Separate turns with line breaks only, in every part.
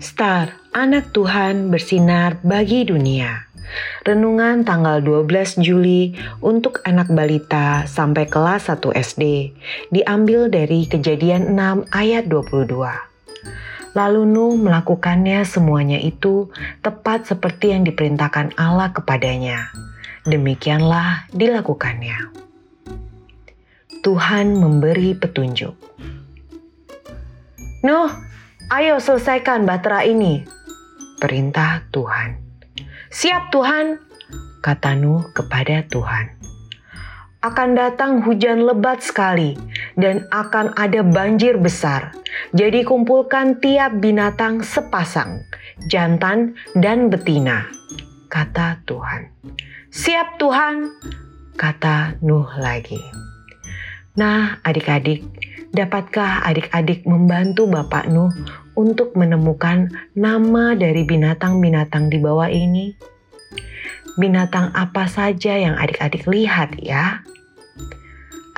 Star, anak Tuhan bersinar bagi dunia. Renungan tanggal 12 Juli untuk anak balita sampai kelas 1 SD diambil dari kejadian 6 ayat 22. Lalu Nuh melakukannya semuanya itu tepat seperti yang diperintahkan Allah kepadanya. Demikianlah dilakukannya. Tuhan memberi petunjuk. Nuh, ayo selesaikan batera ini. Perintah Tuhan. Siap Tuhan, kata Nuh kepada Tuhan. Akan datang hujan lebat sekali dan akan ada banjir besar. Jadi kumpulkan tiap binatang sepasang, jantan dan betina, kata Tuhan. Siap Tuhan, kata Nuh lagi. Nah, adik-adik, Dapatkah adik-adik membantu Bapak Nuh untuk menemukan nama dari binatang-binatang di bawah ini? Binatang apa saja yang adik-adik lihat ya?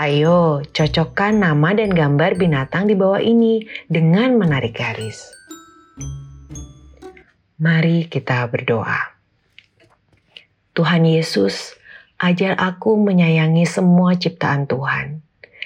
Ayo, cocokkan nama dan gambar binatang di bawah ini dengan menarik garis. Mari kita berdoa. Tuhan Yesus, ajar aku menyayangi semua ciptaan Tuhan